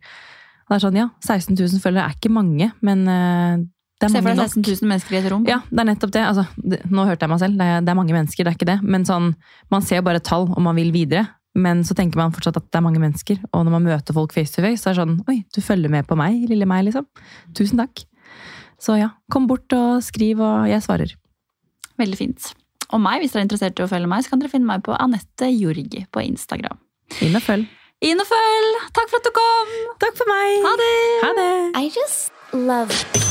Det er sånn, ja, 16 000 følgere er ikke mange, men eh, det er Se for mange deg 16 000 mennesker i et rom. Ja, det er nettopp det. Altså, det. Nå hørte jeg meg selv. Det er, det er mange mennesker, det er ikke det. Men sånn, man ser bare tall, og man vil videre. Men så tenker man fortsatt at det er mange mennesker, og når man møter folk face to face, så er det sånn Oi, du følger med på meg, lille meg, liksom. Tusen takk. Så ja, kom bort og skriv, og jeg svarer. Veldig fint. Og meg, hvis dere er interessert i å følge meg, så kan dere finne meg på Anette Jorgi på Instagram. Inn og følg. Inn og følg! Takk for at du kom! Takk for meg! Ha det! Ha det! I just love